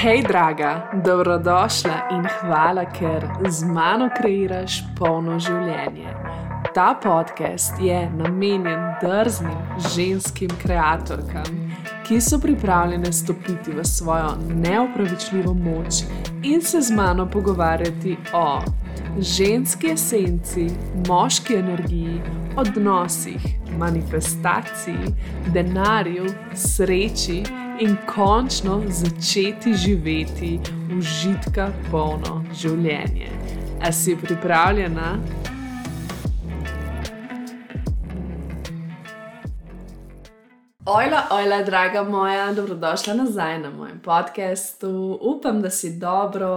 Hej, draga, dobrodošla in hvala, ker z mano kreiraš polno življenje. Ta podcast je namenjen drznim ženskim ustvarjalkam, ki so pripravljene stopiti v svojo neopravičljivo moč in se z mano pogovarjati o ženski esenci, moški energiji, odnosih, manifestaciji, denarju, sreči in končno začeti živeti užitka polno življenje. A si pripravljena? Ojla, ojla, draga moja, dobrodošla nazaj na mojem podkastu. Upam, da si dobro,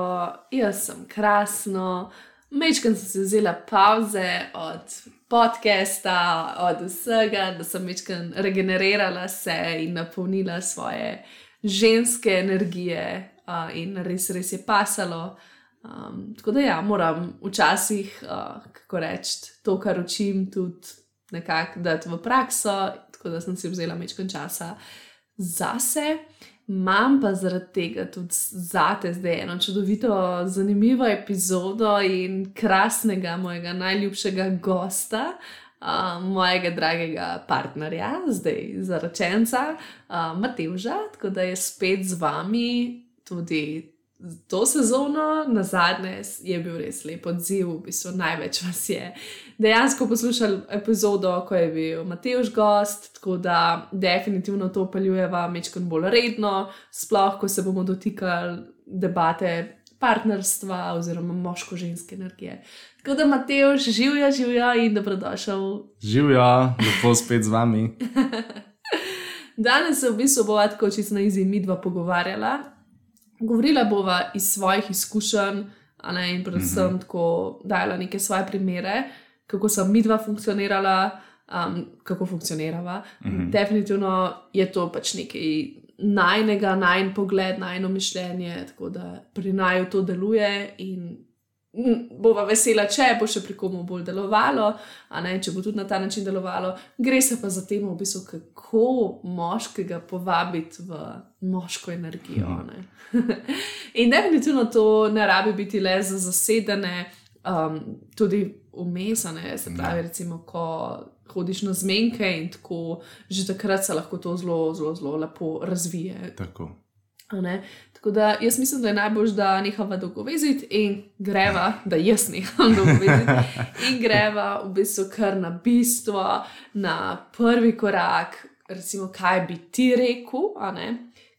jaz sem krasno. Mečkam sem si vzela pauze od podcasta, od vsega, da sem mečkam regenerirala se in napolnila svoje ženske energije, uh, in res, res je pasalo. Um, tako da ja, moram včasih, uh, kako reči, to, kar učim, tudi nekako dati v prakso, tako da sem si vzela mečkam časa zase. Imam pa zaradi tega tudi za te zdaj eno čudovito, zanimivo epizodo in krasnega mojega najljubšega gosta, uh, mojega dragega partnerja, zdaj zaročenca, uh, Matevža, tako da je spet z vami tudi. To sezono, na zadnje, je bil res lep odziv, v bistvu največ vas je dejansko poslušali epizodo, ko je bil Matejš gost, tako da definitivno to upeljujeva mečkon bolj redno, sploh ko se bomo dotikali debate partnerstva oziroma moško-ženske energije. Tako da Matejš živijo, živijo in dobrodošel. Živijo, lepo spet z vami. Danes se v bistvu bova tako čisto na izjim midva pogovarjala. Govorila bova iz svojih izkušenj, ne, in predvsem mm -hmm. tako dajala neke svoje primere, kako sem midva funkcionirala, um, kako funkcionirava. Mm -hmm. Definitivno je to pač nekaj najnega, najn pogled, najno mišljenje, tako da pri naju to deluje in bova vesela, če bo še pri komu bolj delovalo, a ne če bo tudi na ta način delovalo. Gre se pa za tem, v bistvu, kako moškega povabiti v moško energijo. Mm -hmm. in definitivno to ne rabi biti le za zasedene, um, tudi umesane, se pravi, recimo, ko hodiš na zmenke in tako, že takrat se lahko to zelo, zelo, zelo lepo razvije. Tako. Tako da jaz mislim, da je najbolj, da nehava dolgo veziti in greva, da jaz neham dolgo veziti in greva v bistvu kar na bistvo, na prvi korak, recimo, kaj bi ti rekel,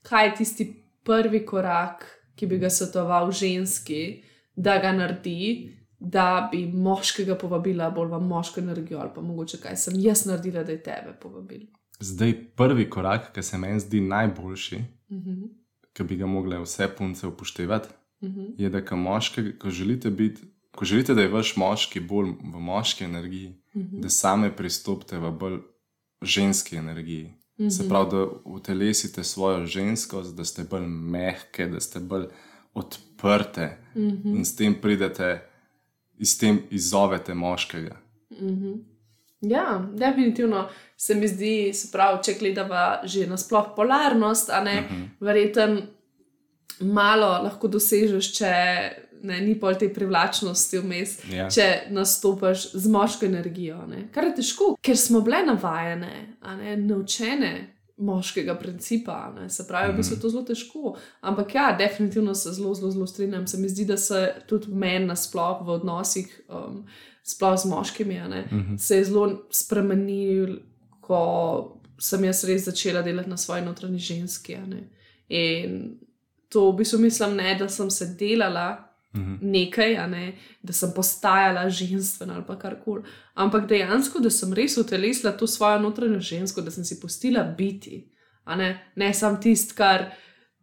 kaj je tisti prvi korak, ki bi ga svetoval ženski, da ga naredi, da bi moškega povabila bolj v moško energijo, ali pa mogoče kaj sem jaz naredila, da je tebe povabila. Zdaj, prvi korak, ki se meni zdi najboljši, uh mhm. -huh. Ki bi ga mogle vse punce upoštevati, uh mhm. -huh. je, da ko, moške, ko, želite biti, ko želite, da je vaš moški bolj v moški energiji, uh mhm. -huh. da same pristopite v bolj ženski energiji. Uh -huh. Se pravi, da utelesite svojo ženskost, da ste bolj mehke, da ste bolj odprte uh -huh. in s tem pridete iz tem izzovete moškega. Mm -hmm. Ja, definitivno se mi zdi, pravi, če gledamo že nasplošno polarnost, a ne mm -hmm. verjeten, malo lahko dosežeš, če ne, ni pol te privlačnosti vmes, ja. če nastopiš z moško energijo. Ne. Kar je težko, ker smo bile navajene, ne, naučene moškega principa. Ne? Se pravi, mm -hmm. bi se to zelo težko. Ampak ja, definitivno se zelo, zelo, zelo strinjam. Se mi zdi, da se tudi meni nasplošno v odnosih, um, sploh z moškimi, mm -hmm. se je zelo spremenil, ko sem jaz res začela delati na svoji notranji ženski. In to v bistvu mislim, ne, da sem se delala. -hmm. nekaj, ne, da sem postajala ženstvena ali kar koli. Ampak dejansko, da sem res utelesila to svojo notranjo žensko, da sem si postila biti, ne, ne samo tisto, kar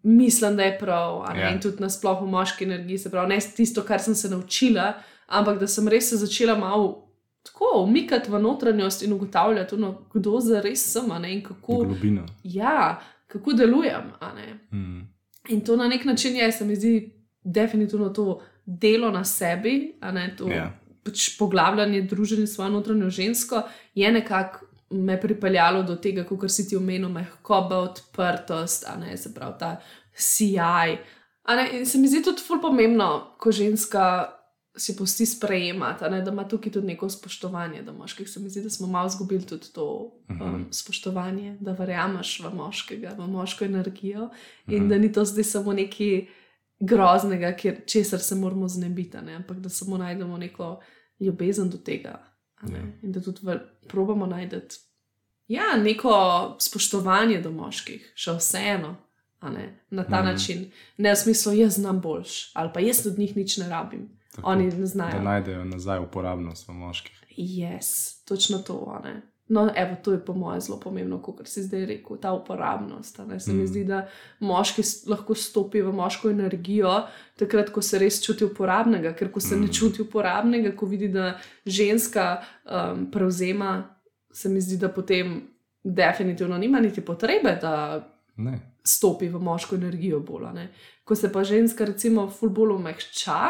mislim, da je prav, ne, yeah. Ja. in tudi nasplošno v moški energiji, se pravi, ne tisto, kar sem se naučila, ampak da sem res se začela malo. Tako umikati v notranjost in ugotavljati, no, kdo za res sem ne, in kako, ja, kako delujem. Mm. In to na nek način je, se mi zdi, definitivno to delo na sebi, a ne to yeah. Ja. pač poglabljanje družine s svojo notranjo žensko, je nekako me pripeljalo do tega, kot si ti omenil, mehkoba, odprtost, a ne se pravi ta sijaj. Ne, in se mi zdi tudi ful pomembno, ko ženska si pusti sprejemati, ne, da ima tukaj tudi neko spoštovanje do moških. Se mi zdi, da smo malo izgubili tudi to um, spoštovanje, da verjameš v moškega, v moško energijo in da ni to zdaj samo nekaj groznega, kjer, česar se moramo znebiti, ne, ampak da samo najdemo neko ljubezen do tega. Ne, Ja. in da tudi v, probamo najti ja, neko spoštovanje do moških, še vseeno. na ta mm. način, ne v smislu, jaz znam boljš, ali pa jaz od njih nič ne rabim. Tako, Oni ne Da znajo. najdejo nazaj uporabnost v moških. Yes, točno to. ne. No, evo, to je po mojem zelo pomembno, kot si zdaj rekel, ta uporabnost. ne. Se mm. mi zdi, da moški lahko stopi v moško energijo, takrat, ko se res čuti uporabnega, ker ko se mm. ne čuti uporabnega, ko vidi, da ženska um, prevzema, se mi zdi, da potem definitivno nima niti potrebe, da Ne. stopi v moško energijo bolj. Ko se pa ženska, recimo, ful bolj omehča,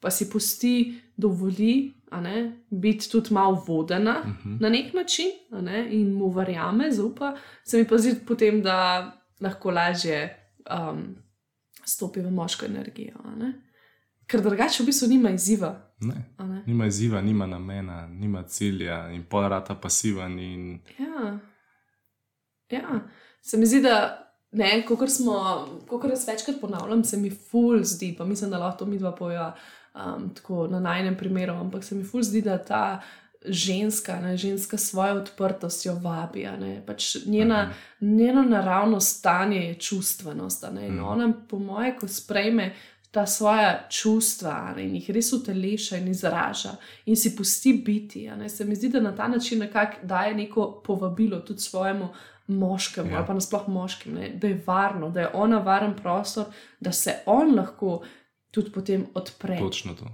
pa si pusti, dovoli biti tudi malo vodena uh -huh. na nek način ne, in mu verjame, zaupa, se mi pa zdi potem, da lahko lažje um, stopi v moško energijo. Ker drugače v bistvu nima izziva. Ne. ne. Nima izziva, nima namena, nima cilja in pol rata pasiven. In... Ja. ja, se mi zdi, da. Ne, kot smo, kot jaz večkrat ponavljam, se mi ful zdi, pa mislim, da lahko mi dva poja um, tako na najnem primeru, ampak se mi ful zdi, da ta ženska, ne, ženska svojo odprtostjo vabi. pač njena, njeno naravno stanje je čustvenost. Ne, in ona, po moje, ko sprejme ta svoja čustva ne, in jih res uteleša in izraža in si pusti biti. Ne, se mi zdi, da na ta način nekako daje neko povabilo tudi svojemu moškemu ja. ali pa nasploh moškim, ne, da je varno, da je ona varen prostor, da se on lahko tudi potem odpre. Točno to.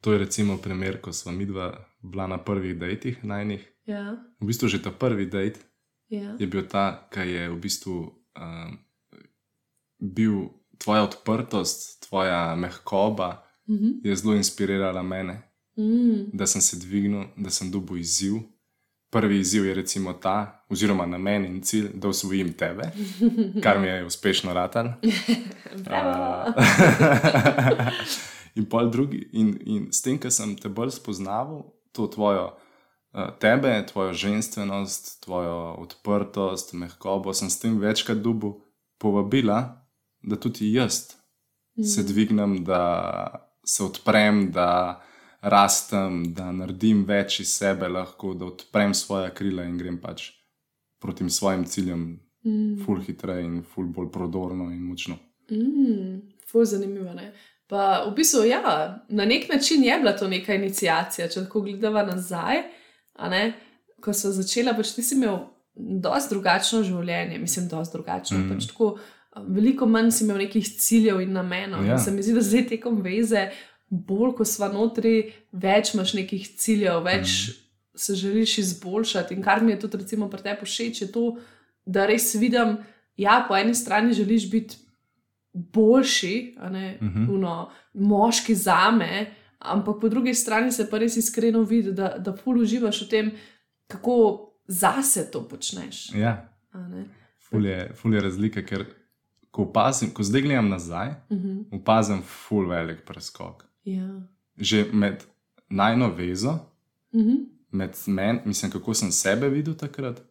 To je recimo primer, ko smo mi dva bila na prvih dejtih najnih. Ja, V bistvu že ta prvi dejt ja. je bil ta, ki je v bistvu um, bil tvoja odprtost, tvoja mehkoba, Mhm. je zelo inspirirala mene, Mm, da sem se dvignil, da sem dobil izziv. Prvi izziv je recimo ta, oziroma namen in cilj, da usvojim tebe, kar mi je uspešno. Bravo. in pol drugi, in, in s tem, ker sem te bolj spoznaval, to tvojo, uh, tebe, tvojo ženstvenost, tvojo odprtost, mehkobo, sem s tem večkrat dubu povabila, da tudi jaz se dvignem, da se odprem, da rastem, da naredim več iz sebe, lahko da odprem svoje krila in grem pač proti svojim ciljem, Mm, ful hitreje in ful bolj prodorno in močno. mm, ful zanimivo. Ne? Pa v bistvu, ja, na nek način je bila to neka inicijacija, če tako gledava nazaj. Ko sem začela, pač ti si imel dosti drugačno življenje, mislim, dosti drugačno. Mm. Pač tako, veliko manj si imel nekih ciljev in namenov. Ja. Ja. Se mi zdi, da zdaj tekom veze, bolj ko smo notri, več imaš nekih ciljev, več mm. se želiš izboljšati. In kar mi je tudi recimo, pri tebi všeč, je to, da res vidim, da po eni strani želiš biti boljši, ne Mhm. uh -huh. moški za me, ampak po drugi strani se pa res iskreno vidi, da, da pol uživaš v tem, kako zase to počneš. Ja, ful je, ful je razlika, ker ko opazim, ko zdaj gledam nazaj, Uh -huh. opazim ful velik preskok. Ja. Že med najno vezo, uh -huh. med menim, mislim, kako sem sebe videl takrat,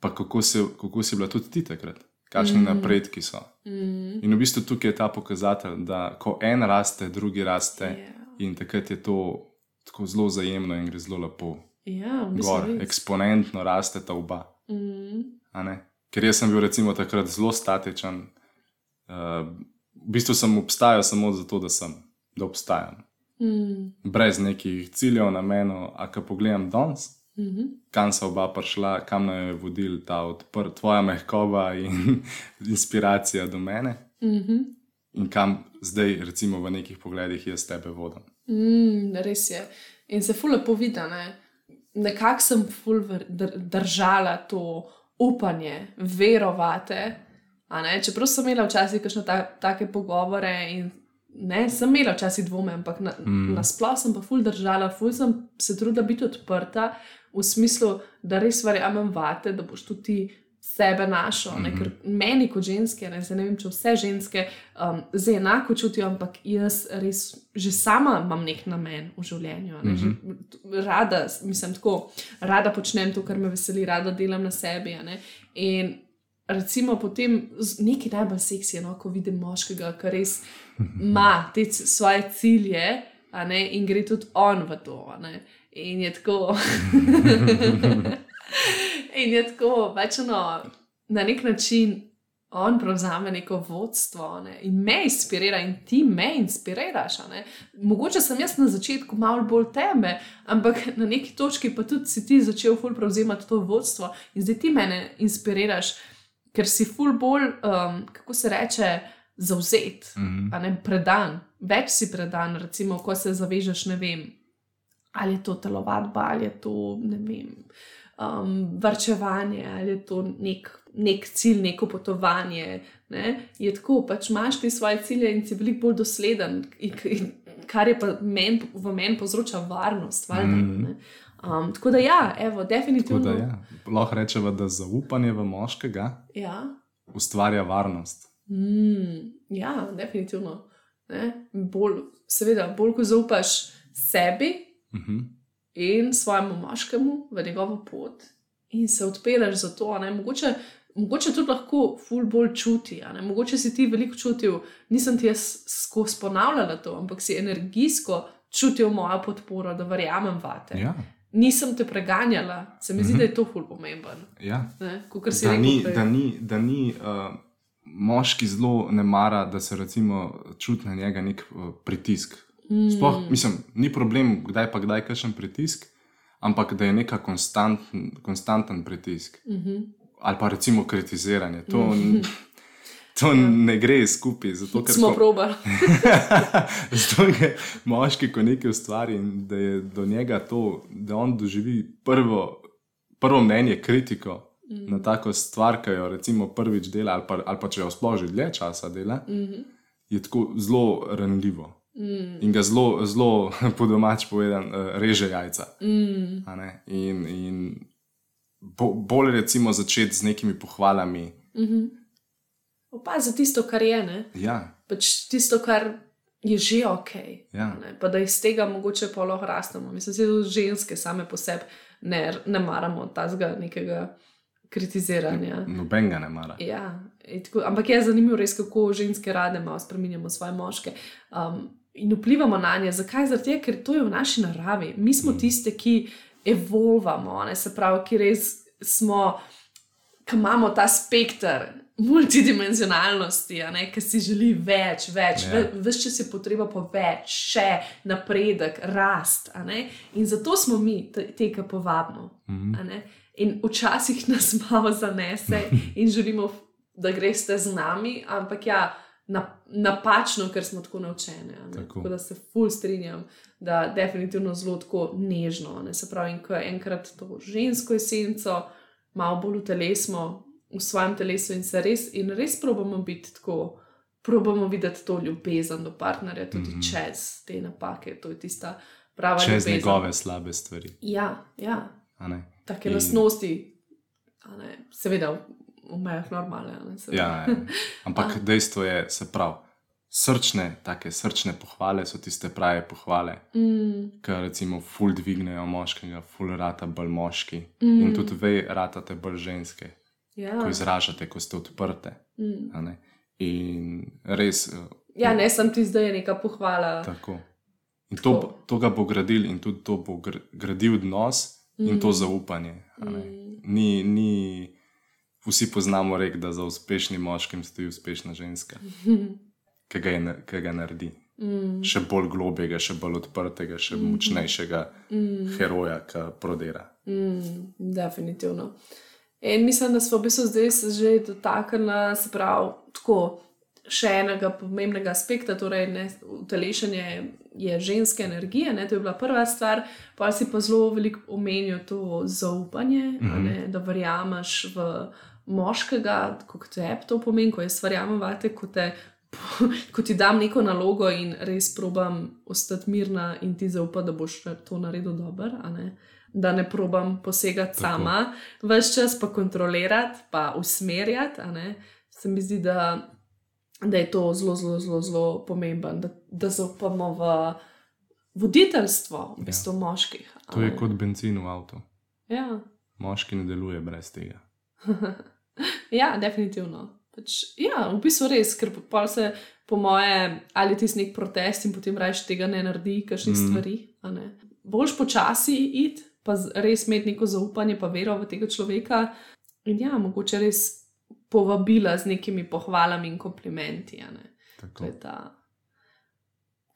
pa kako, se, kako si bila tudi ti takrat, kakšni mm. napredki so. mm. In v bistvu tukaj je ta pokazatelj, da ko en raste, drugi raste, Ja. in takrat je to tako zelo zajemno in gre zelo lepo. Ja, v bistvu Gor, res. eksponentno raste ta oba. Mm. Ker jaz sem bil recimo takrat zelo statičen. Uh, v bistvu sem obstajal samo zato, da sem, da obstajam. Mm. Brez nekih ciljev, namenov, a ko pogledam danes, Mm -hmm. kam so oba prišla, kam naj je vodil ta odprt, tvoja mehkoba in inspiracija do mene, Mm -hmm. in kam zdaj, recimo, v nekih pogledih jaz tebe vodim. Mm, res je. In se ful lepo vidi, ne? nekako sem ful držala to upanje, verovate. Čeprav sem imela včasih kakšne ta, take pogovore in ne, sem imela včasih dvome, ampak na, mm. nasplošno sem pa ful držala, ful sem se trudila biti odprta v smislu, da res verjamem vate, da boš tudi sebe našo. Mm -hmm. Ker meni kot ženske, ne, ne vem, če vse ženske um, zdaj enako čutijo, ampak jaz res že sama imam nek namen v življenju. Ne, mm -hmm. Rada, mislim, tako, rada počnem to, kar me veseli, rada delam na sebi. In recimo potem nekaj najbolj seksi, no, ko vidim moškega, ki res ima te svoje cilje ne, in gre tudi on v to. In je tako. In je tako, pač no, na nek način on prevzame neko vodstvo ne? in me inspirira, in ti me inspiriraš. Mogoče sem jaz na začetku malo bolj teme, ampak na neki točki pa tudi si ti začel ful prevzemati to vodstvo in zdaj ti mene inspiriraš, ker si ful bolj, um, kako se reče, zauzet, mm -hmm. predan, več si predan, recimo, ko se zavežeš, ne vem. Ali je to telovadba, ali je to ne vem, um, vrčevanje, ali je to nek, nek cilj, neko potovanje. Ne? Je tako, pač imaš ti svoje cilje in si veliko bolj dosleden, in, in, kar je pa men, v meni povzroča varnost. Valjda, mm. Um, tako da, ja, evo, definitivno. Da, ja. Lahko rečemo, da zaupanje v moškega ja. ustvarja varnost. Mm, ja, definitivno. Bolj, seveda, bolj ko zaupaš sebi. Mm -hmm in svojemu moškemu v njegovo pot in se odpiraš za to. Mogoče, mogoče tudi lahko ful bolj čuti. Mogoče si ti veliko čutil, nisem ti jaz skozi ponavljala to, ampak si energijsko čutil mojo podporo, da verjamem vate. Ja. Nisem te preganjala, se mi zdi, mm -hmm. da je to ful pomemben. Ja. Ne, da, ni, da ni, da ni uh, moški zelo ne mara, da se recimo čuti na njega nek uh, pritisk. Sploh, mm. mislim, ni problem, kdaj pa kdaj kakšen pritisk, ampak da je neka konstanten, konstanten pritisk. Mm -hmm. Ali pa recimo kritiziranje. To, mm -hmm. To ja. ne gre skupaj. Zato, Smo probali. zato je moški, ko nekaj ustvari in da je do njega to, da on doživi prvo, prvo mnenje, kritiko. Mm. Na tako stvar, ki jo recimo prvič dela, ali pa, ali pa če jo sploh že dlje časa dela, mm -hmm. je tako zelo ranljivo. Mm. In ga zelo, zelo po domač povedan, uh, reže jajca. Mm. In, in bo, bolje recimo začeti z nekimi pohvalami. Mm -hmm. Opazi tisto, kar je. Ja. Pač tisto, kar je že ok. Ja. Pa da iz tega mogoče pa lahko rastemo. Mislim, da tudi ženske same po sebi ne, ne maramo tazga nekega. Kritiziranja. Noben ga ne mara. Ja, tako, ampak je zanimivo, res, kako ženske rade malo spremenjamo svoje moške. Um, in vplivamo na nje. Zakaj? Zato, ker to je v naši naravi. Mi smo mm. tiste, ki evolvamo, ne? se pravi, ki res smo, ki imamo ta spektr. Multidimenzionalnosti, ki si želi več, več, yeah. Ja. več, če si potreba po več, še napredek, rast. In zato smo mi te, ki povabimo. Mm -hmm. In včasih nas malo zanese in želimo, da greste z nami, ampak ja, napačno, ker smo tako naučeni. Tako. tako da se ful strinjam, da je definitivno zelo tako nežno. Ne? Se pravi, ko enkrat to žensko esenco, malo bolj v telesu, v svojem telesu in se res, in res probamo biti tako. Probamo videti to ljubezen do partnerja, tudi mm -hmm. čez te napake. To je tista prava ljubezen. Čez njegove slabe stvari. Ja, ja. Take in... lastnosti, seveda, v mejah normale. Ja, ja. Ampak dejstvo je, se pravi, srčne, take srčne pohvale so tiste prave pohvale, mm. ki recimo ful dvignejo moškega, ful rata bolj moški mm. in tudi ve, ratate bolj ženske, ja. ko izražate, ko ste odprte. Mm. In res. Eh, ja, ne sem ti zdaj neka pohvala. Tako. In to, to ga bo gradil, in tudi to bo gradil odnos mm. in to mm. zaupanje. Mm. Ni, ni, vsi poznamo rek, da za uspešnim moškim stoji uspešna ženska, ki ga, ga naredi. Mm. Še bolj globjega, še bolj odprtega, še mm. močnejšega mm. heroja, ki prodera. Mm, definitivno. In mislim, da smo v bistvu zdaj se že dotaknili, se pravi, tako še enega pomembnega aspekta, torej utelešanje je ženske energije, ne, to je bila prva stvar, pa si pa zelo veliko omenil to zaupanje, mm -hmm. ne, da verjameš v moškega, kot te to pomeni, ko jaz verjamem vate, ko, te, ko ti dam neko nalogo in res probam ostati mirna in ti zaupa, da boš to naredil dobro. da ne probam posegati Tako. sama, vse čas pa kontrolirati, pa usmerjati. Se mi zdi, da, da je to zelo, zelo, zelo, zelo pomembno, da, da zaupamo v voditeljstvo, v bistvu ja. moških. To je kot benzin v avtu. Ja. Moški ne deluje brez tega. ja, definitivno. Pač, ja, v bistvu res, ker pa se po moje, ali ti si nek protest in potem rečeš, tega ne naredi, kakšne mm. stvari. Boljš počasi id, pa res imeti neko zaupanje, pa vero v tega človeka. In ja, mogoče res povabila z nekimi pohvalami in komplimenti.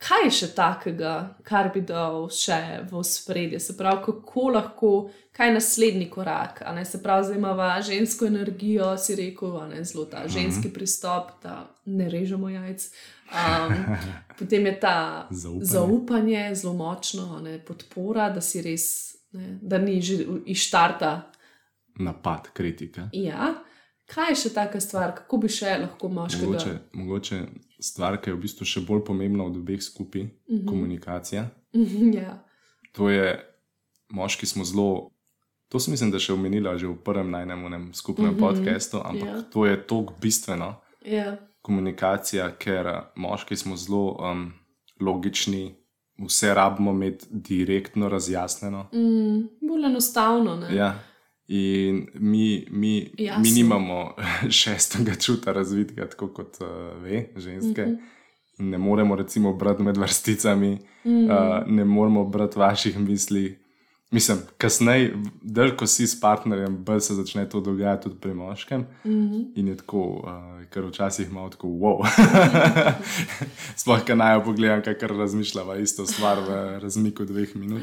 Kaj je še takega, kar bi dal še v spredje? Se pravi, kako lahko, kaj je naslednji korak? Se pravi, zdaj imamo žensko energijo, si rekel, ne, zelo ta mhm. ženski pristop, da ne režemo jajc. Um, potem je ta zaupanje, zaupanje zelo močno, ne, podpora, da si res ne, da ni že iz štarta. Napad, kritika. Ja. Kaj je še taka stvar, kako bi še lahko moški? Mogoče, mogoče stvar, ki je v bistvu še bolj pomembna od obeh skupaj, mhm. -huh. komunikacija. -huh, ja. To je, moški smo zelo. To sem mislim, da še omenila že v prvem najnem skupnem mhm. -huh. podkastu, ampak yeah. Ja. to je tako bistveno. Yeah. Ja. Komunikacija, ker moški smo zelo um, logični, vse rabimo imeti direktno razjasnjeno. Mm, bolj enostavno. Ja. In mi, mi, mi nimamo šestega čuta razvitega, tako kot uh, ve, ženske. Mm -hmm. Ne moremo, recimo, brati med vrsticami, mm -hmm. uh, ne moremo brati vaših misli. Mislim, kasneje, da ko si s partnerjem, bolj se začne to dogajati tudi pri moškem. Mm -hmm. In je tako, uh, ker včasih imamo tako, wow. Sploh, kaj naj pogledam, kaj razmišljava, isto stvar v razmiku dveh minut.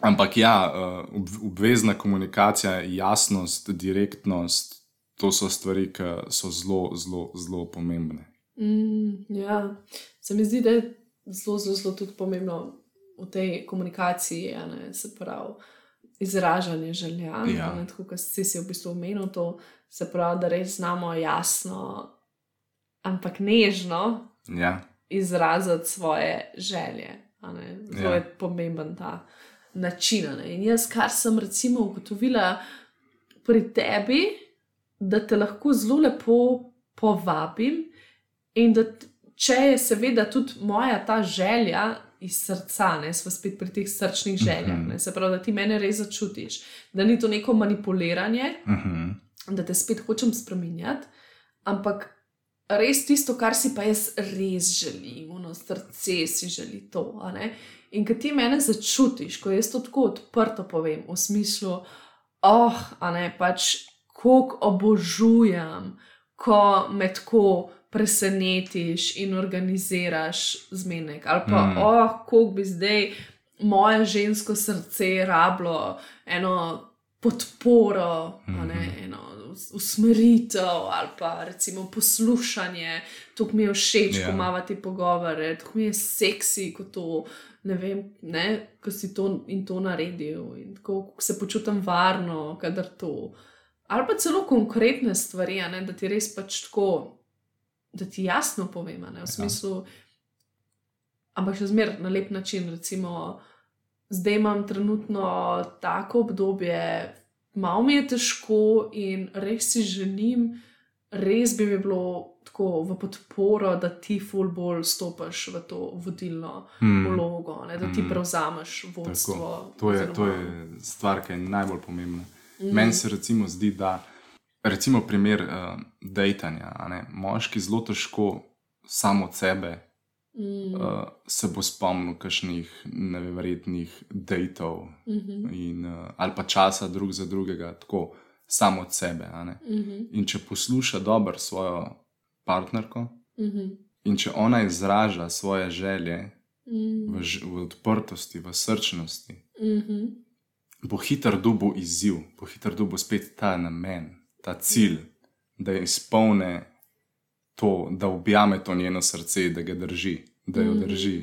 Ampak ja, uh, obvezna komunikacija, jasnost, direktnost, to so stvari, ki so zelo, zelo, zelo pomembne. Mm, ja, se mi zdi, da je zelo, zelo, zelo tudi pomembno v tej komunikaciji, ne, se pravi, izražanje želja. Ja. Ne, tako kot si si v bistvu omenil, to se pravi, da res znamo jasno, ampak nežno ja. izraziti svoje želje. Zelo ja. je pomemben ta način. Ne. In jaz, kar sem recimo ugotovila pri tebi, da te lahko zelo lepo povabim, in da če je seveda tudi moja ta želja, iz srca, ne smo spet pri teh srčnih željah. Uh -huh. Se pravi, da ti mene res začutiš, da ni to neko manipuliranje, uh -huh. da te spet hočem spremenjati, ampak res tisto, kar si pa jaz res želim, ono srce si želi to. In ko ti mene začutiš, ko jaz to tako odprto povem, v smislu, oh, a ne pač, kako obožujem, ko me tako presenetiš in organiziraš zmenek. Ali pa, mm. oh, kako bi zdaj moje žensko srce rablo eno podporo, mm -hmm. ne, eno usmeritev ali pa recimo poslušanje, to mi je všeč, yeah. ko ja. imamo te pogovore, to mi je seksi, ko to. Ne vem, ne, ko si to in to naredil, in kako se počutim varno, kadar to. Ali pa celo konkretne stvari, ne, da ti res pač tako da ti jasno povem, ne, v ja. smislu, ampak še zmeraj na lep način. Recimo, zdaj imam trenutno tako obdobje, malo mi je težko in res si želim, res bi mi bilo. Tako v podporo, da ti ful bolj stopiš v to vodilno mm. vlogo, ne, da ti mm. prevzameš vodstvo. To je, to je stvar, ki je najbolj pomembna. Mm. Meni se recimo zdi, da recimo primer uh, dejtanja. Moški zelo težko samo od sebe mm. uh, se bo spomnil kakšnih neverjetnih dejtov mm -hmm. uh, ali pa časa drug za drugega, tako samo od sebe. Mm -hmm. In če posluša dobro svojo partnerko mm -hmm. in če ona izraža svoje želje mm. v, v odprtosti, v srčnosti. Mm -hmm. Bo hiter dubo izziv, bo hiter dubo spet ta namen, ta cilj, da izpolne to, da objame to njeno srce, da ga drži, da jo mhm. drži.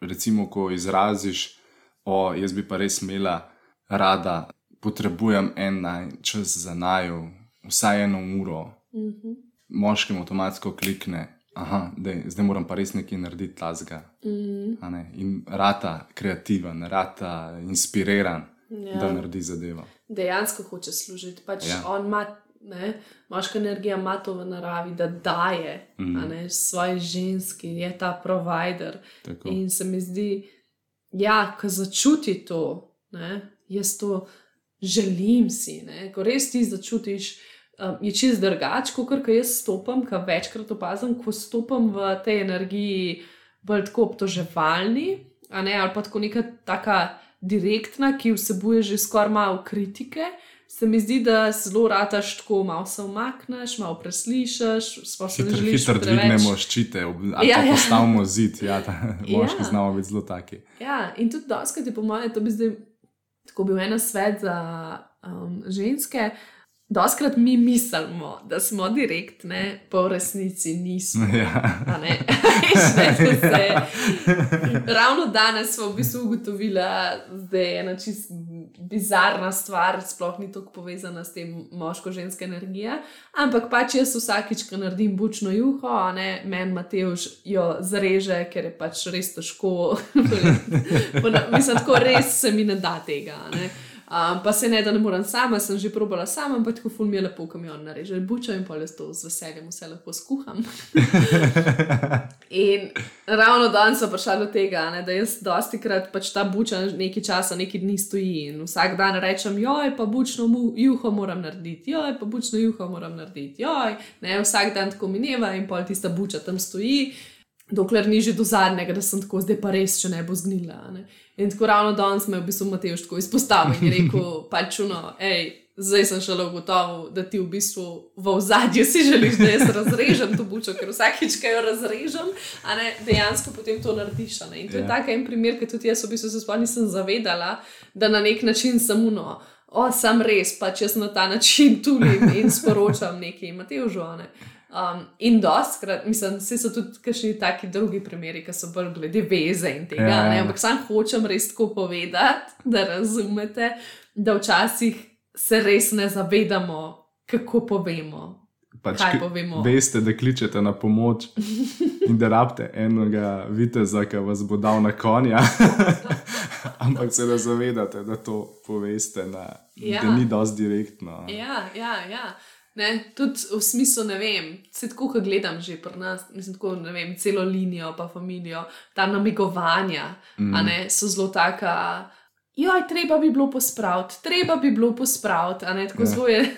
Recimo, ko izraziš, o, jaz bi pa res imela rada, potrebujem en čas za najo, vsaj eno uro, mhm. moškim avtomatsko klikne. Aha, dej, zdaj moram pa res nekaj narediti, tlazga. Mm. In rata kreativen, rata inspiriran. ja. da naredi zadevo. Dejansko hoče služiti. Pač ja. On ima, moška energija ima to v naravi, da daje mm. svoji ženski, je ta provider. Tako. In se mi zdi, ja, ko začuti to, ne, jaz to želim si, ne, ko res ti začutiš. Um, je čist drugač, kot kar jaz stopam, kar večkrat opazim, ko stopam v tej energiji, bolj tako obtoževalni, ali pa tako neka taka direktna, ki vsebuje že skoraj malo kritike. Se mi zdi, da zelo rataš tako, malo se umakneš, malo preslišiš, sploh se ne želiš. Hitro dvignemo ščite, ali ja, pa ja. postavimo zid, ja, moški ja. znamo biti zelo taki. Ja, in tudi doskrat, po mojem, to bi zdaj tako bil en svet za um, ženske. Doskrat mi mislimo, da smo direktni, pa v resnici nismo. Ja. Ne? se, ravno danes smo v bistvu ugotovili, da je ena čist bizarna stvar, sploh ni tako povezana s tem moško-žensko energijo. Ampak pač jaz vsakič, ko naredim bučno juho, meni Mateoš jo zreže, ker je pač res težko. Mislim, tako res se mi ne da tega. Ne? Um, pa se ne, da ne morem sama, sem že probala sama, ampak tako ful mi je lepo, ko mi on nareže bučo in pa le to z veseljem vse lepo skuham. in ravno danes sem prišla do tega, ne, da jaz dosti krat pač ta buča nekaj časa, nekaj dni stoji in vsak dan rečem, joj, pa bučno juho moram narediti, joj, pa bučno juho moram narediti, joj, ne, vsak dan tako mineva in pol tista buča tam stoji dokler ni že do zadnjega, da sem tako, zdaj pa res, če ne bo zgnila. Ne? In tako ravno danes me je v bistvu Matej tako izpostavil in rekel: pač čuno, hej. Zdaj sem šele ugotovil, da ti v bistvu v zadju si želiš, da jaz razrežem to bučo, ker vsakič, ko jo razrežem, ne, dejansko potem to narediš. Ne. In to yeah. je ja. tako en primer, ki tudi jaz v bistvu se sploh nisem zavedala, da na nek način samo no, o, sem res, pač jaz na ta način tulim in sporočam nekaj, imate v žone. Um, in doskrat, mislim, da so tudi kakšni taki drugi primeri, ki so bolj glede veze in tega. Ja, ja. Ampak sam hočem res tako povedati, da razumete, da včasih se res ne zavedamo, kako povemo. Pač, kaj povemo? Veste, da kličete na pomoč in da rabite enega viteza, ki vas bo dal na konja. Ampak se ne zavedate, da to poveste, na, ja. da ni dosti direktno. Ja, ja, ja. Ne, tudi v smislu, ne vem, se tako, ko gledam že pri nas, mislim, tako, ne vem, celo linijo, pa familijo, ta namigovanja, mm. ne, so zelo taka. Joj, treba bi bilo pospraviti, treba bi bilo pospraviti, a ne tako ja. zelo je.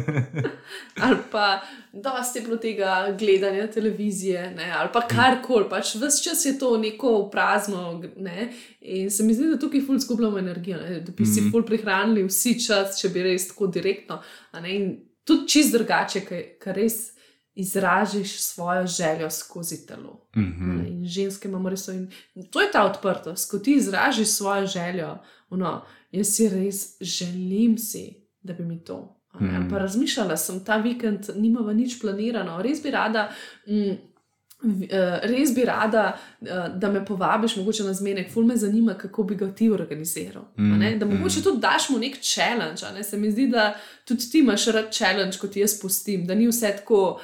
ali pa, da ste bilo tega gledanja televizije, ne, ali pa karkoli, pač vse čas je to neko prazno. Ne, in se mi zdi, da tukaj ful skupljamo energijo, ne, da bi si mm. ful prihranili vsi čas, če bi res tako direktno. Ne, tudi čist drugače, ker res izražiš svojo željo skozi telo. Mm -hmm. In ženske imamo res. In to je ta odprtost, ko ti izražiš svojo željo. Ono, jaz si res želim, si, da bi mi to. Mm -hmm. Razmišljala sem ta vikend, nimamo nič planirano, res bi rada. Mm, res bi rada, eh, da me povabiš, mogoče na zmenek, ful me zanima, kako bi ga ti organiziral. Mm, da mogoče mm. tudi daš mu nek challenge. Ne? Se mi zdi, da tudi ti imaš rad challenge, kot jaz pustim, da ni vse tako.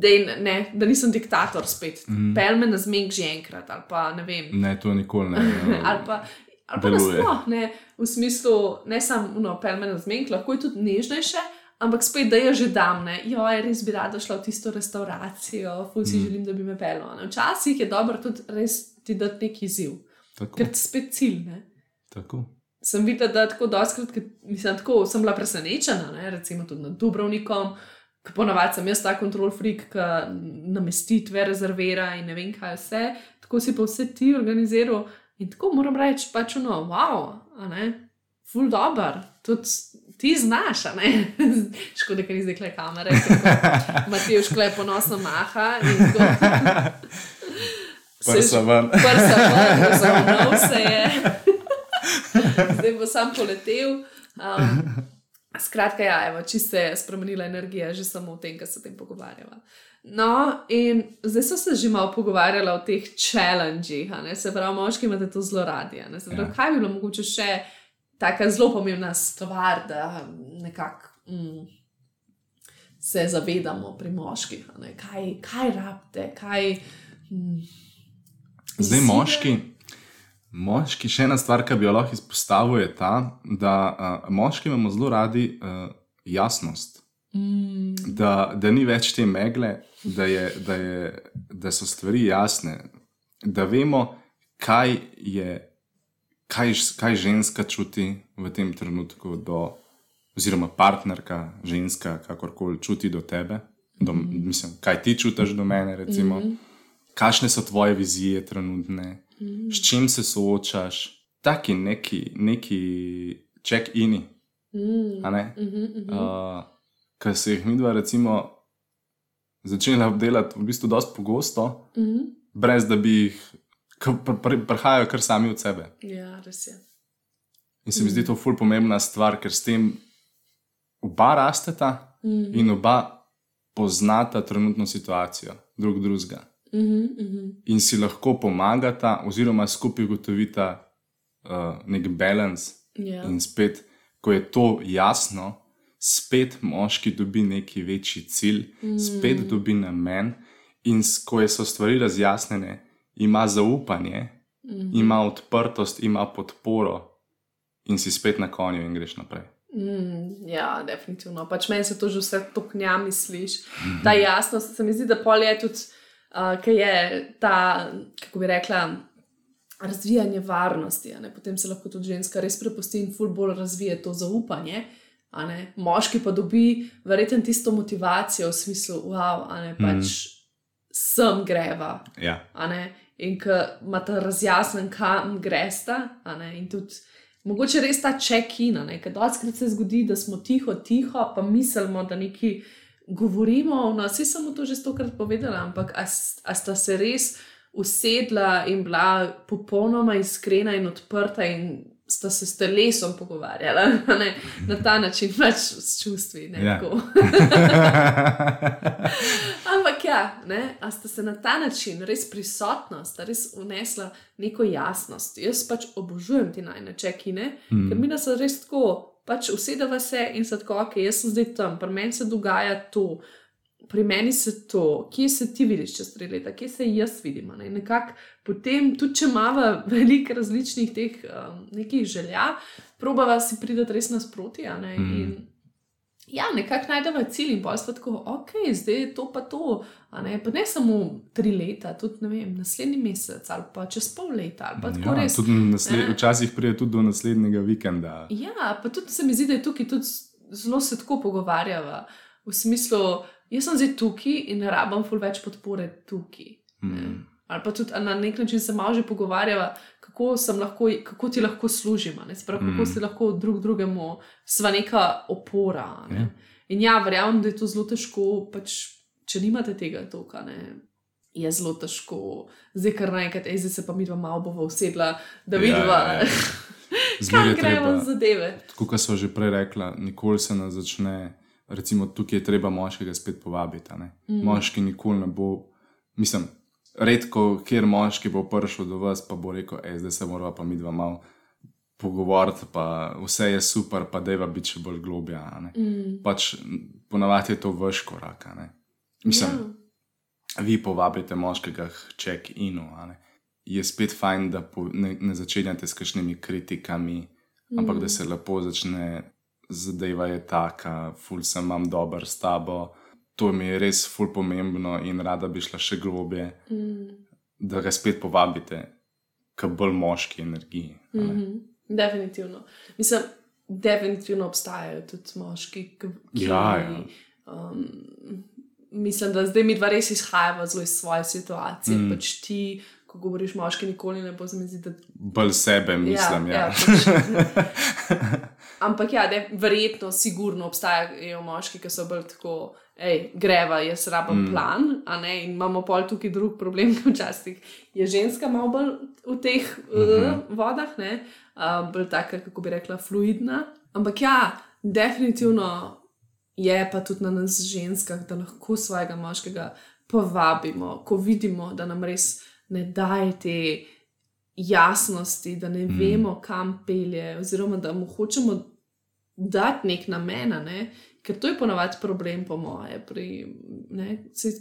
Dej, ne, da nisem diktator spet, mm. pel me na zmenek že enkrat. Ne, ne, to nikoli ne. ali pa, ali pa nasploh, ne, v smislu, ne samo pel me na zmenek, lahko je tudi nežnejše, Ampak spet, da je že dam, ne, jo, res bi rada šla v tisto restauracijo, fuck si mm. želim, da bi me pelo. Ne. Včasih je dobro tudi res ti dati neki izziv, ker ti spet cilj. Ne. Tako. Sem videla, da tako doskrat, mislim, tako sem bila presenečena, ne, recimo tudi nad Dubrovnikom, ponavadi sem jaz ta kontrol freak, ki namestitve rezervira in ne vem kaj vse, tako si pa vse ti organiziral in tako moram reči, pač ono, wow, a ne, full dobr, tudi ti znaš, ne? Škoda, ker ni zdaj kle kamere. Matej škle ponosno maha. Prsa ven. Prsa ven, zavrnil se je. Zdaj bo sam poletel. Um, skratka, ja, evo, čisto je spremenila energija, že samo v tem, kar se tem pogovarjava. No, in zdaj so se že malo pogovarjali o teh challengih, se pravi, moški imate to zelo radi. Ja. Kaj bi bilo mogoče še? Tako zelo pomembna stvar, da nekako mm, se zavedamo pri moških, kaj, kaj rabite, kaj. Mm, Zdaj, moški, Moški, še ena stvar, ki bi jo lahko izpostavil, je ta, da uh, moški imamo zelo radi uh, jasnost. Mm. Da, da ni več te megle, da, je, da, je, da so stvari jasne, da vemo, kaj je, kaj, kaj ženska čuti v tem trenutku, do, oziroma partnerka, ženska, kakorkoli čuti do tebe, do, mm. mislim, kaj ti čutiš do mene, recimo, mm. kakšne so tvoje vizije trenutne, mm. s čim se soočaš, taki neki, neki check-ini. Mm. Mm -hmm, mm -hmm. uh, Ker se jih mi dva, recimo, začela delati v bistvu dosti pogosto, mm -hmm. brez da bi jih prihajajo kar sami od sebe. Ja, res je. In se mi mm. zdi to ful pomembna stvar, ker s tem oba rasteta mm. in oba poznata trenutno situacijo, drug drugega. Mm -hmm. In si lahko pomagata, oziroma skupaj ugotovita uh, nek balans. Yeah. Ja. In spet, ko je to jasno, spet moški dobi neki večji cilj, mm. spet dobi namen. In ko so stvari razjasnjene, ima zaupanje, mm ima odprtost, ima podporo, in si spet na konju in greš naprej. Mm, ja, definitivno. Pač meni se to že vse toknja, misliš. Mm -hmm. Ta jasnost, se mi zdi, da pol je tudi, uh, ki je ta, kako bi rekla, razvijanje varnosti. Potem se lahko tudi ženska res prepusti in ful bolj razvije to zaupanje. Moški pa dobi verjetno tisto motivacijo v smislu, wow, pač mm sem greva. Ja in ki imata razjasnen, kam gresta. In tudi mogoče res ta check-in, ker dočkrat se zgodi, da smo tiho, tiho, pa mislimo, da neki govorimo. No, vse sem to že stokrat povedala, ampak a, a sta se res usedla in bila popolnoma iskrena in odprta in sta se s telesom pogovarjala ne? na ta način, pač s čustvi. Ja. Ampak ja, ne? a sta se na ta način res prisotna, sta res unesla neko jasnost. Jaz pač obožujem ti najnečekine, mm. ker mi nas res tako. Pač usedeva se in se tako, ok, jaz sem zdaj tam, pri meni se dogaja to, pri meni se to, kje se ti vidiš čez tri leta, kje se jaz vidim. Ne? Nekak, potem, tudi če imamo veliko različnih teh um, nekih želja, probava si prideti res nasproti. Ne? Mm. In, ja, nekako najdemo cilj in pa je tako, ok, zdaj je to pa to. Ne? Pa ne samo tri leta, tudi vem, naslednji mesec ali pa čez pol leta. Ja, res, nasled, včasih pride tudi do naslednjega vikenda. Ja, pa tudi se mi zdi, da je tukaj tudi zelo se tako pogovarjava. V smislu, jaz sem zdaj tukaj in ne rabim ful več podpore tukaj. Mm. Ali pa tudi na nek način se malo že pogovarjava, kako, lahko, kako ti lahko služimo, Sprav, kako mm. si lahko drug drugemu sva neka opora. Ne? Yeah. Ja. In ja, verjamem, da je to zelo težko, pač, če nimate tega toka. Ne? Je zelo težko, zdaj kar naenkrat, zdaj se pa mi dva malo bova usedla, da vidiva, ja, ja, ja. kam gremo zadeve. Kot so že prej rekla, nikoli se ne začne recimo tukaj je treba moškega spet povabiti. Mm. Moški nikoli ne bo, mislim, redko, kjer moški bo prišel do vas, pa bo rekel, e, zdaj se moramo pa mi dva malo pogovoriti, pa vse je super, pa deva biti še bolj globja. Mm. Pač ponavadi je to vaš korak. Mislim, ja. vi povabite moškega k check-inu. Je spet fajn, da po, ne, ne začenjate s kakšnimi kritikami, mm. ampak da se lepo začne zadeva je taka, ful sem imam dober s tabo. To mi je res ful pomembno in rada bi šla še globje, mm. da ga spet povabite k bolj moški energiji. Mm -hmm. Definitivno. Mislim, definitivno obstajajo tudi moški, ki. Ja, ja. Um, mislim, da zdaj mi dva res izhajamo zelo iz svoje situacije. Mm. Pač ti, ko govoriš moški, nikoli ne bo zmediti. Bolj sebe, mislim. Ja, ja. Ja, pač, Ampak ja, de, verjetno, sigurno obstajajo moški, ki so bolj tako, hej, greva, jaz rabim mm. plan, ne, in imamo pol tukaj drug problem, ki včasih je ženska malo bolj v teh mm -hmm. uh, vodah, ne, uh, bolj taka, kako bi rekla, fluidna. Ampak ja, definitivno je pa tudi na nas ženskah, da lahko svojega moškega povabimo, ko vidimo, da nam res ne daje te jasnosti, da ne mm. vemo, kam pelje, oziroma da mu hočemo dati nek namen, ne? Ker to je ponovadi problem, po moje,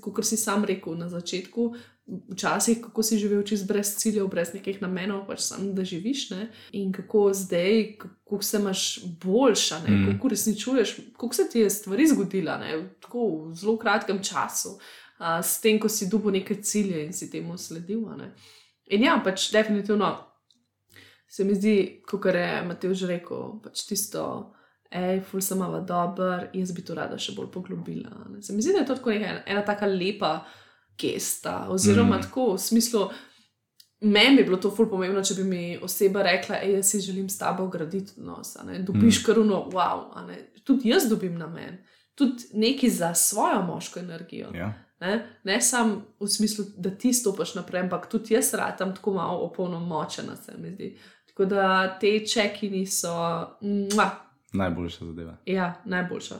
kot si sam rekel na začetku. Včasih, kako si živel čez brez ciljev, brez nekih namenov, pač samo da živiš, ne? in kako zdaj, kako se imaš boljša, mm. kako resničuješ, kako se ti je stvari zgodila, ne? tako v zelo kratkem času, a, s tem, ko si dubo neke cilje in si temu sledil. In ja, pač definitivno se mi zdi, kot je Matej že rekel, pač tisto hej, ful semava dober, jaz bi to rada še bolj poglobila. Ne. Se mi zdi, da je to tako ena, ena taka lepa gesta, oziroma mm. tako v smislu. Meni bi bilo to ful pomembno, če bi mi oseba rekla, da jaz si želim s tabo graditi odnos. Dobiš mm. karuno, wow, tudi jaz dobim na meni, tudi nekaj za svojo moško energijo. Ja. Ne, ne samo v smislu, da ti stopiš naprej, ampak tudi jaz radam tako malo opolnomočena, se mi zdi. Tako da te čekini so. Mwah, Najboljša zadeva. Ja, najboljša.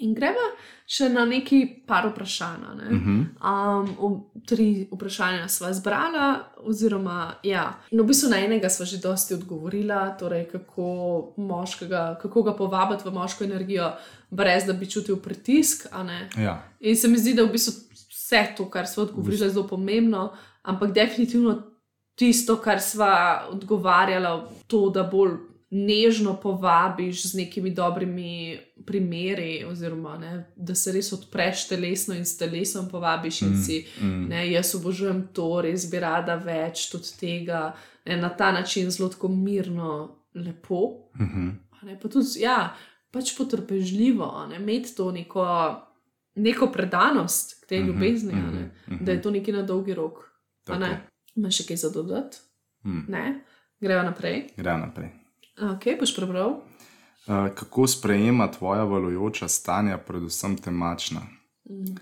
In gremo še na neki par vprašanj. Ne? Uh -huh. um, tri vprašanja smo zbrali, oziroma, ja. no, v bistvu na enega smo že dosti odgovorili, torej kako, moškega, kako ga povabiti v moško energijo, brez da bi čutil pritisk. Ja. In se mi zdi, da v bistvu vse to, kar smo odgovorili, je zelo pomembno, ampak definitivno tisto, kar smo odgovarjali, to, da bolj nežno povabiš z nekimi dobrimi primeri, oziroma ne, da se res odpreš telesno in s telesom povabiš in mm, si, mm. ne, jaz obožujem to, res bi rada več tudi tega, ne, na ta način zelo tako mirno, lepo. Mm -hmm. ne, pa tudi, ja, pač potrpežljivo, ne, imeti to neko, neko predanost k tej mm -hmm, ljubezni, mm -hmm, da je to nekaj na dolgi rok. Imaš še kaj za dodati? Mm. Gremo naprej. Gremo naprej. Ok, boš prebral. Uh, kako sprejema tvoja valujoča stanja, predvsem temačna? Mm.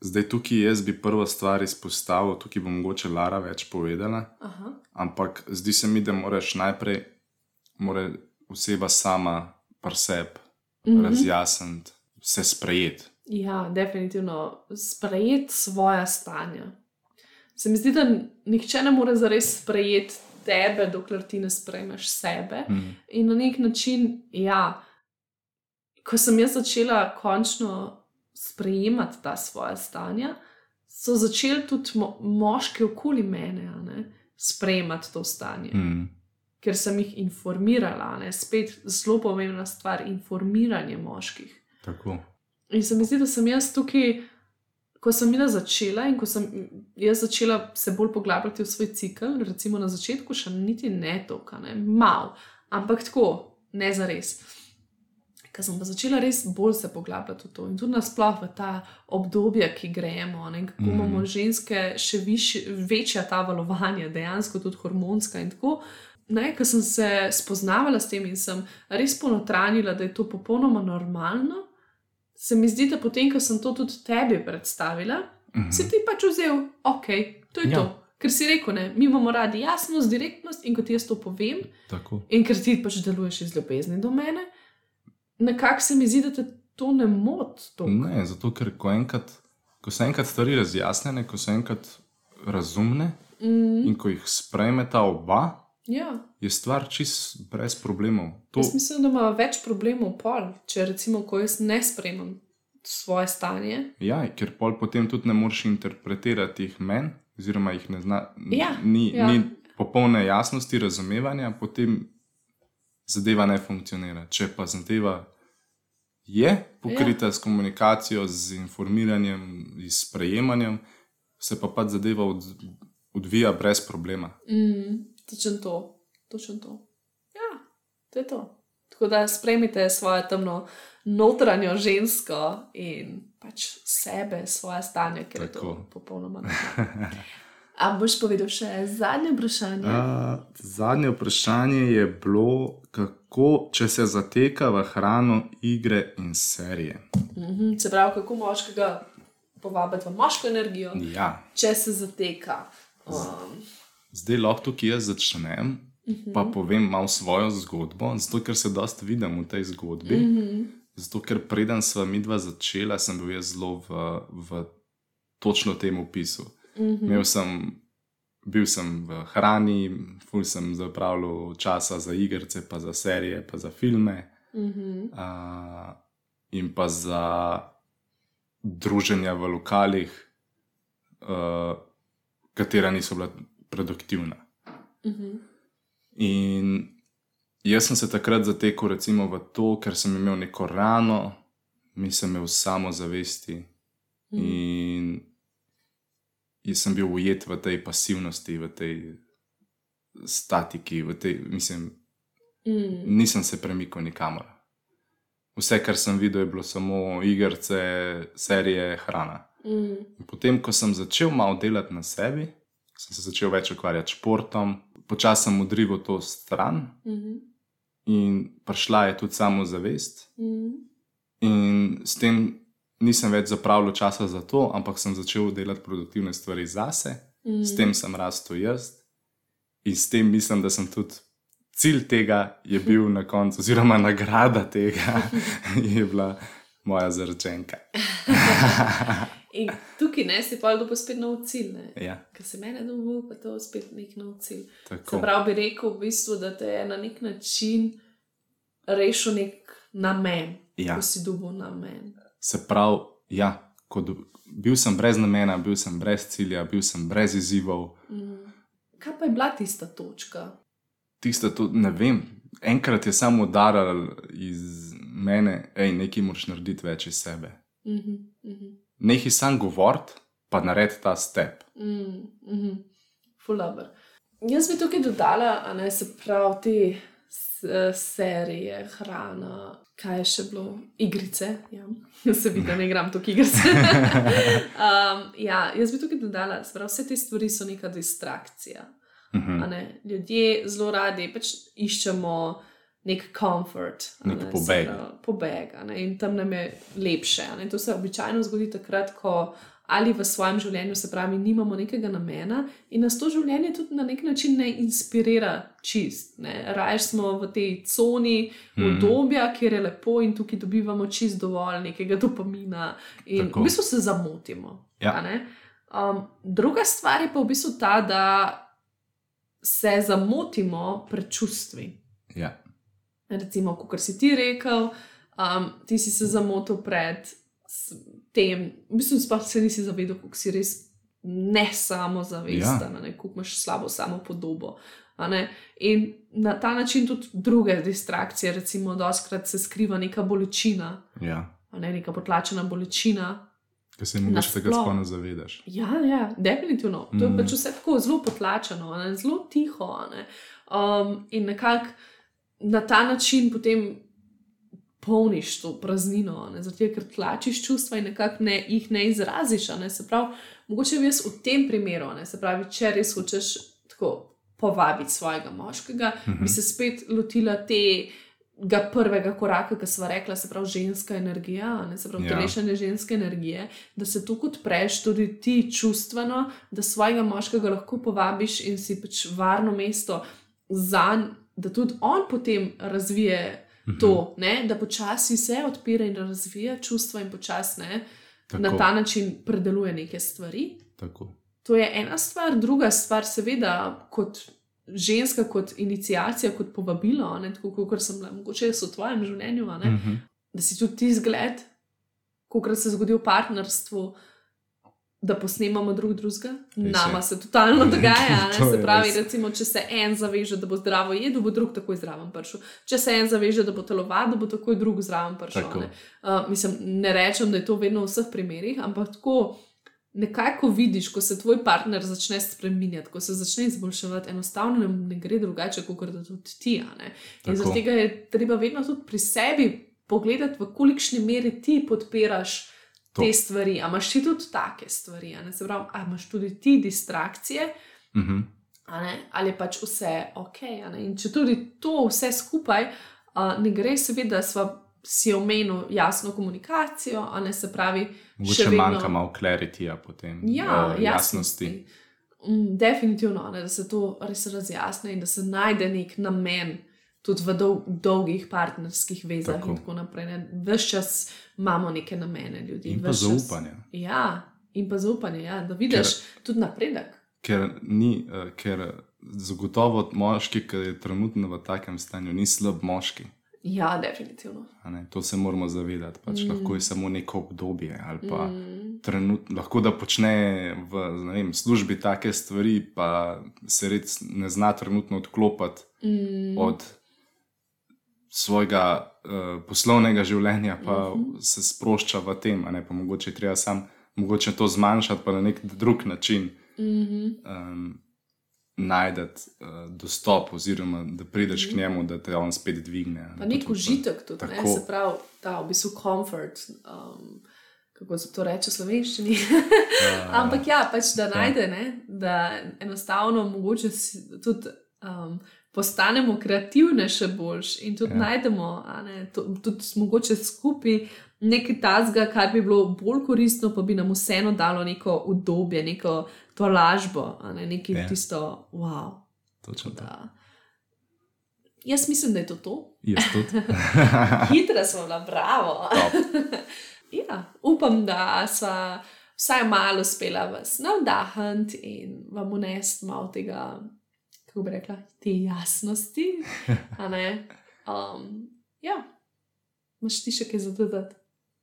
Zdaj, tukaj jaz bi prvo stvar izpostavil, tukaj bo mogoče Lara več povedala. Aha. Ampak zdi se mi, da moraš najprej more oseba sama preseb mm -hmm. razjasniti, se sprejeti. Ja, definitivno sprejeti svoja stanja. Se mi zdi, da nihče ne more zares sprejeti tebe, dokler ti ne sprejmeš sebe. Mm. In na nek način, ja, ko sem jaz začela končno sprejemati ta svoja stanja, so začeli tudi mo moški okoli mene ne, sprejemati to stanje. Mm. Ker sem jih informirala, ne, spet zelo pomembna stvar, informiranje moških. Tako. In se mi zdi, da sem jaz tukaj ko sem jaz začela in ko sem jaz začela se bolj poglabljati v svoj cikl, recimo na začetku, še niti ne toliko, ne, malo, ampak tako, ne za res. Ker sem pa začela res bolj se poglabljati v to in tudi nasplošno v ta obdobje, ki gremo, ne, kako mm. imamo ženske še viš, večja ta valovanja, dejansko tudi hormonska in tako. Ker sem se spoznavala s tem in sem res ponotranila, da je to popolnoma normalno, se mi zdi, da potem, ko sem to tudi tebi predstavila, uh mhm. -huh. si ti pač vzel, ok, to je ja. to. Ker si rekel, ne, mi imamo radi jasnost, direktnost in kot jaz to povem, Tako. in ker ti pač deluješ iz ljubezni do mene, nekako se mi zdi, da te to ne moti. Ne, zato ker ko, enkrat, ko so enkrat stvari razjasnjene, ko so enkrat razumne mm. in ko jih sprejmeta oba, Ja. Je stvar čist brez problemov. To... Jaz mislim, da ima več problemov, pol, če recimo, ko jaz ne spremem svoje stanje. Ja, ker pol potem tudi ne moreš interpretirati jih meni, oziroma jih ne zna. Ja, ni, ja. ni popolne jasnosti razumevanja, potem zadeva ne funkcionira. Če pa zadeva je pokrita ja. s komunikacijo, z informiranjem, s sprejemanjem, se pa pač zadeva od, odvija brez problema. Mm. Točno to, točno to. Ja, to je to. Tako da spremite svojo temno notranjo žensko in pač sebe, svoje stanje, ker Tako. je to popolnoma normalno. A boš povedal še zadnje vprašanje? Uh, zadnje vprašanje je bilo, kako če se zateka v hrano, igre in serije. Uh mhm, -huh, se pravi, kako moškega povabiti v moško energijo, ja. če se zateka. Um, Zdaj lahko tukaj jaz začnem, uh -huh. pa povem malo svojo zgodbo, zato ker se dosta vidim v tej zgodbi. Uh mhm. -huh. Zato ker preden sva mi dva začela, sem bil zelo v, v točno tem opisu. Uh mhm. -huh. sem, bil sem v hrani, ful sem zapravljal časa za igrice, pa za serije, pa za filme. Mhm. uh, in pa za druženja v lokalih, uh, katera niso bila produktivna. Mhm. In jaz sem se takrat zatekel recimo v to, ker sem imel neko rano, nisem imel samozavesti in jaz sem bil ujet v tej pasivnosti, v tej statiki, v tej, mislim, Mm. nisem se premikal nikamor. Vse, kar sem videl, je bilo samo igrice, serije, hrana. Mm. In potem, ko sem začel malo delati na sebi, sem se začel več ukvarjati s športom, počasi sem odrival to stran Mhm. in prišla je tudi samozavest. Mm. In s tem nisem več zapravljal časa za to, ampak sem začel delati produktivne stvari zase, Mm. s tem sem rastel jaz in s tem mislim, da sem tudi. Cilj tega je bil na koncu, oziroma nagrada tega je bila moja zaročenka. In tukaj ne si pa dobil spet nov cilj. Ne? Ja, Ker se meni dobil, pa to spet nek nov cilj. Pravi, bi rekel, v bistvu, da te je na nek način rešil nek namen, Ja. ko si dobil namen. Se pravi, ja, ko do, bil sem brez namena, bil sem brez cilja, bil sem brez izzivov. Mm. Kaj pa je bila tista točka? Tiste, to, ne vem, enkrat je samo udaril iz mene, hej, nekaj moraš narediti več iz sebe. Mhm, mhm, Nekaj sam govoriti, pa naredi ta step. mhm, mhm. Fulaber. Jaz bi tukaj dodala, a ne se pravi, te s- eh, serije, hrana, kaj je še bilo, igrice. Ja. Se vidi, da ne igram tukaj igrice. um, ja, jaz bi tukaj dodala, pravi, vse te stvari so neka distrakcija. Mhm. a ne. Ljudje zelo radi pač iščemo nek komfort, Nek ne, pobeg. pravi, pobeg ne, in tam nam je lepše. Ne. To se običajno zgodi takrat, ko ali v svojem življenju, se pravi, nimamo nekega namena in nas to življenje tudi na nek način ne inspirira čist. Ne. Raje smo v tej coni Mhm. obdobja, kjer je lepo in tukaj dobivamo čist dovolj nekega dopamina in Tako. v bistvu se zamotimo. Ja. Um, druga stvar je pa v bistvu ta, da se zamotimo pred čustvi. Ja. Recimo, kot si ti rekel, um, ti si se zamotil pred tem, v bistvu sploh se nisi zavedal, kako si res ne samozavesten, ja. kako imaš slabo samo podobo. In na ta način tudi druge distrakcije, recimo, doskrat se skriva neka bolečina, ja. ne neka potlačena bolečina, Ker se mogoče tega Nasploh. sploh ne zavedaš. Ja, ja, definitivno. To je Mm. pač vse tako zelo potlačeno, ne, zelo tiho. ne. Um, in nekako na ta način potem polniš to praznino, ne, zato ker tlačiš čustva in nekako ne, jih ne izraziš. Ne, se pravi, mogoče bi jaz v tem primeru, ne, se pravi, če res hočeš tako povabiti svojega moškega, Mhm. bi se spet lotila te. Ga prvega koraka, ki smo rekli, se pravi ženska energija, ne se pravi Ja. telešne ženske energije, da se tu odpreš tudi ti čustveno, da svojega moškega lahko povabiš in si pač varno mesto za njega, da tudi on potem razvije Mhm. to, ne? da počasi se odpira in razvija čustva in počasi na ta način predeluje neke stvari. tako. To je ena stvar, druga stvar, seveda, kot ženska, kot inicijacija, kot povabilo, ne tako kot sem bila, mogoče jaz v tvojem življenju, ne, Mhm. da si tudi ti zgled, kot se zgodi v partnerstvu, da posnemamo drug drugega. Nama se totalno dogaja. To? Se pravi, res. recimo, če se en zaveže, da bo zdravo jedel, bo drug takoj zraven prišel. Če se en zaveže, da bo telovadil, bo takoj drug zraven prišel. Ne? Uh, mislim, ne rečem, da je to vedno v vseh primerih, ampak tako. Nekako vidiš, ko se tvoj partner začne spremenjati, ko se začne izboljševati, enostavno ne, ne gre drugače, kot da tudi ti. zaradi tega je treba vedno tudi pri sebi pogledati, v kolikšni meri ti podpiraš To. te stvari. A imaš ti tudi take stvari, se pravi, a imaš tudi ti distrakcije, Mhm. a ne? ali je pač vse ok. In če tudi to vse skupaj uh, ne gre, seveda, sva si omenil jasno komunikacijo, a ne se pravi, Mogoče vedno- manjka malo clarityja potem. Ja, eh, jasnosti. Mm, definitivno, ne, da se to res razjasni in da se najde nek namen tudi v dol dolgih partnerskih vezah Tako. in tako naprej. Ves čas imamo neke namene ljudi. In pa čas- zaupanje. Ja, in pa zaupanje, ja, da vidiš Ker... tudi napredek. Ker, ni, eh, ker zagotovo moški, ki je trenutno v takem stanju, ni slab moški. Ja, definitivno. To se moramo zavedati. Pač mm. Lahko je samo neko obdobje. Mm. Trenut, lahko da počne v vem, službi take stvari, pa se res ne zna trenutno odklopiti mm. od svojega uh, poslovnega življenja, pa mm -hmm. se sprošča v tem. Mogoče treba sam, mogoče to zmanjšati, pa na nek drug način. Mm -hmm. um, najdete uh, dostop, oziroma da prideš mm. k mhm. njemu, da te on spet dvigne. Pa nek užitek tudi, ne? se pravi, ta v bistvu komfort. Um, Kako se to reče v slovenščini? Ja. Ampak ja, pač da ja. najde, ne? da enostavno mogoče tudi um, postanemo kreativni še boljš in tudi ja. najdemo, ne, to, tudi mogoče skupaj nekaj tazga, kar bi bilo bolj koristno, pa bi nam vseeno dalo neko udobje, neko to lažbo, ne nekaj ja. tisto, wow. Točno to. Jaz mislim, da je to to. Jaz tudi. Hitro smo na bravo. ja, upam, da smo vsaj malo uspela vas navdahniti in vam unesti malo tega, kako bi rekla, te jasnosti. Um, ja, imaš ti še kaj za dodati?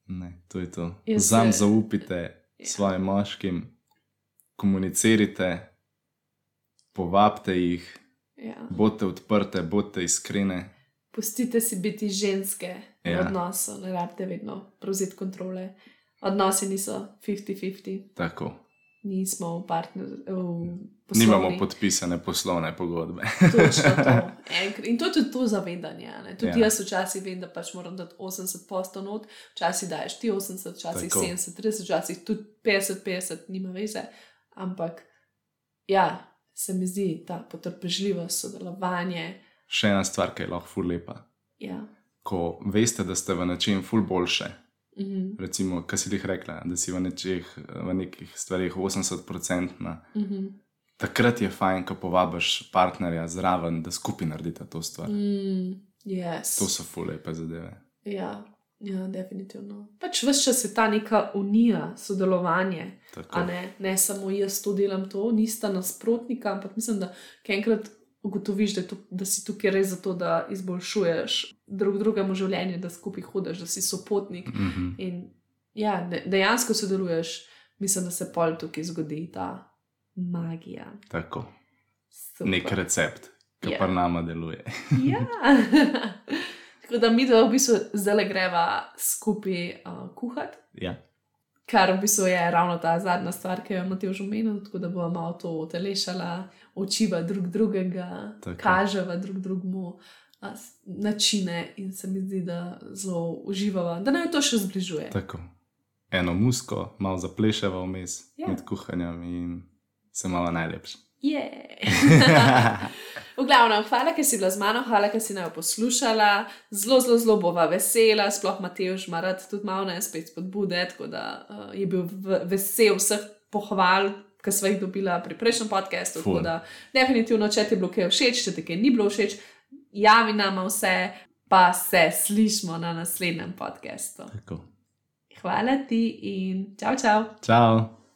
Ne, to je to. Zam zaupite ja. svojim moškim komunicirite, povabite jih, ja. bodite odprte, bodite iskrene. Pustite si biti ženske ja. v odnosu, ne rabite vedno prevzeti kontrole. Odnosi niso 50-50. Tako. Nismo v partnerstvu. Nimamo podpisane poslovne pogodbe. In to je tudi to zavedanje. Tudi ja. jaz včasih vem, da pač moram dati 80 postov not, včasih daješ ti 80, včasih Tako. 70, 30, včasih tudi 50-50, nima veze. Ampak, ja, se mi zdi ta potrpežljivost, sodelovanje. Še ena stvar, ki je lahko ful lepa. Ja. Ko veste, da ste v nečem ful boljše. Mm -hmm. Recimo, kaj si jih rekla, da si v, nečih, v nekih stvarih 80%. Mm -hmm. Takrat je fajn, ko povabiš partnerja zraven, da skupaj naredite to stvar. Mm, yes. To so ful lepe zadeve. Ja. Ja, definitivno. Pač vse čas je ta neka unija, sodelovanje. Ne? ne samo jaz to delam, to nista nasprotnika, ampak mislim, da enkrat ugotoviš, da, to, da si tukaj res zato, da izboljšuješ drug drugemu življenje, da skupaj hodiš, da si sopotnik. Mm -hmm. In ja, de, dejansko sodeluješ, mislim, da se pol tukaj zgodi ta magija. Tako. Super. Nek recept, ki yeah. pa nama deluje. ja. Tako da mi dva v bistvu zdaj greva skupaj uh, kuhati. Ja. Kar v bistvu je ravno ta zadnja stvar, ki jo ti že omenili, tako da bomo malo to utelešala, očiva drug drugega, tako. kaževa drug drugemu uh, načine in se mi zdi, da zelo uživava, da naj to še zbližuje. Tako. Eno musko, malo zapleševa vmes ja. med kuhanjem in se malo najlepše. Yeah. v glavnem, hvala, ker si bila z mano, hvala, ker si naj poslušala. Zelo, zelo, zelo bova vesela, sploh Mateoš ima rad tudi malo ne spet spodbude, tako da uh, je bil vesel vseh pohval, ki smo jih dobila pri prejšnjem podkastu. Tako da, definitivno, če ti je bilo kaj všeč, če ti kaj ni bilo všeč, javi nam vse, pa se slišmo na naslednjem podkastu. Hvala ti in čau, čau. Čau.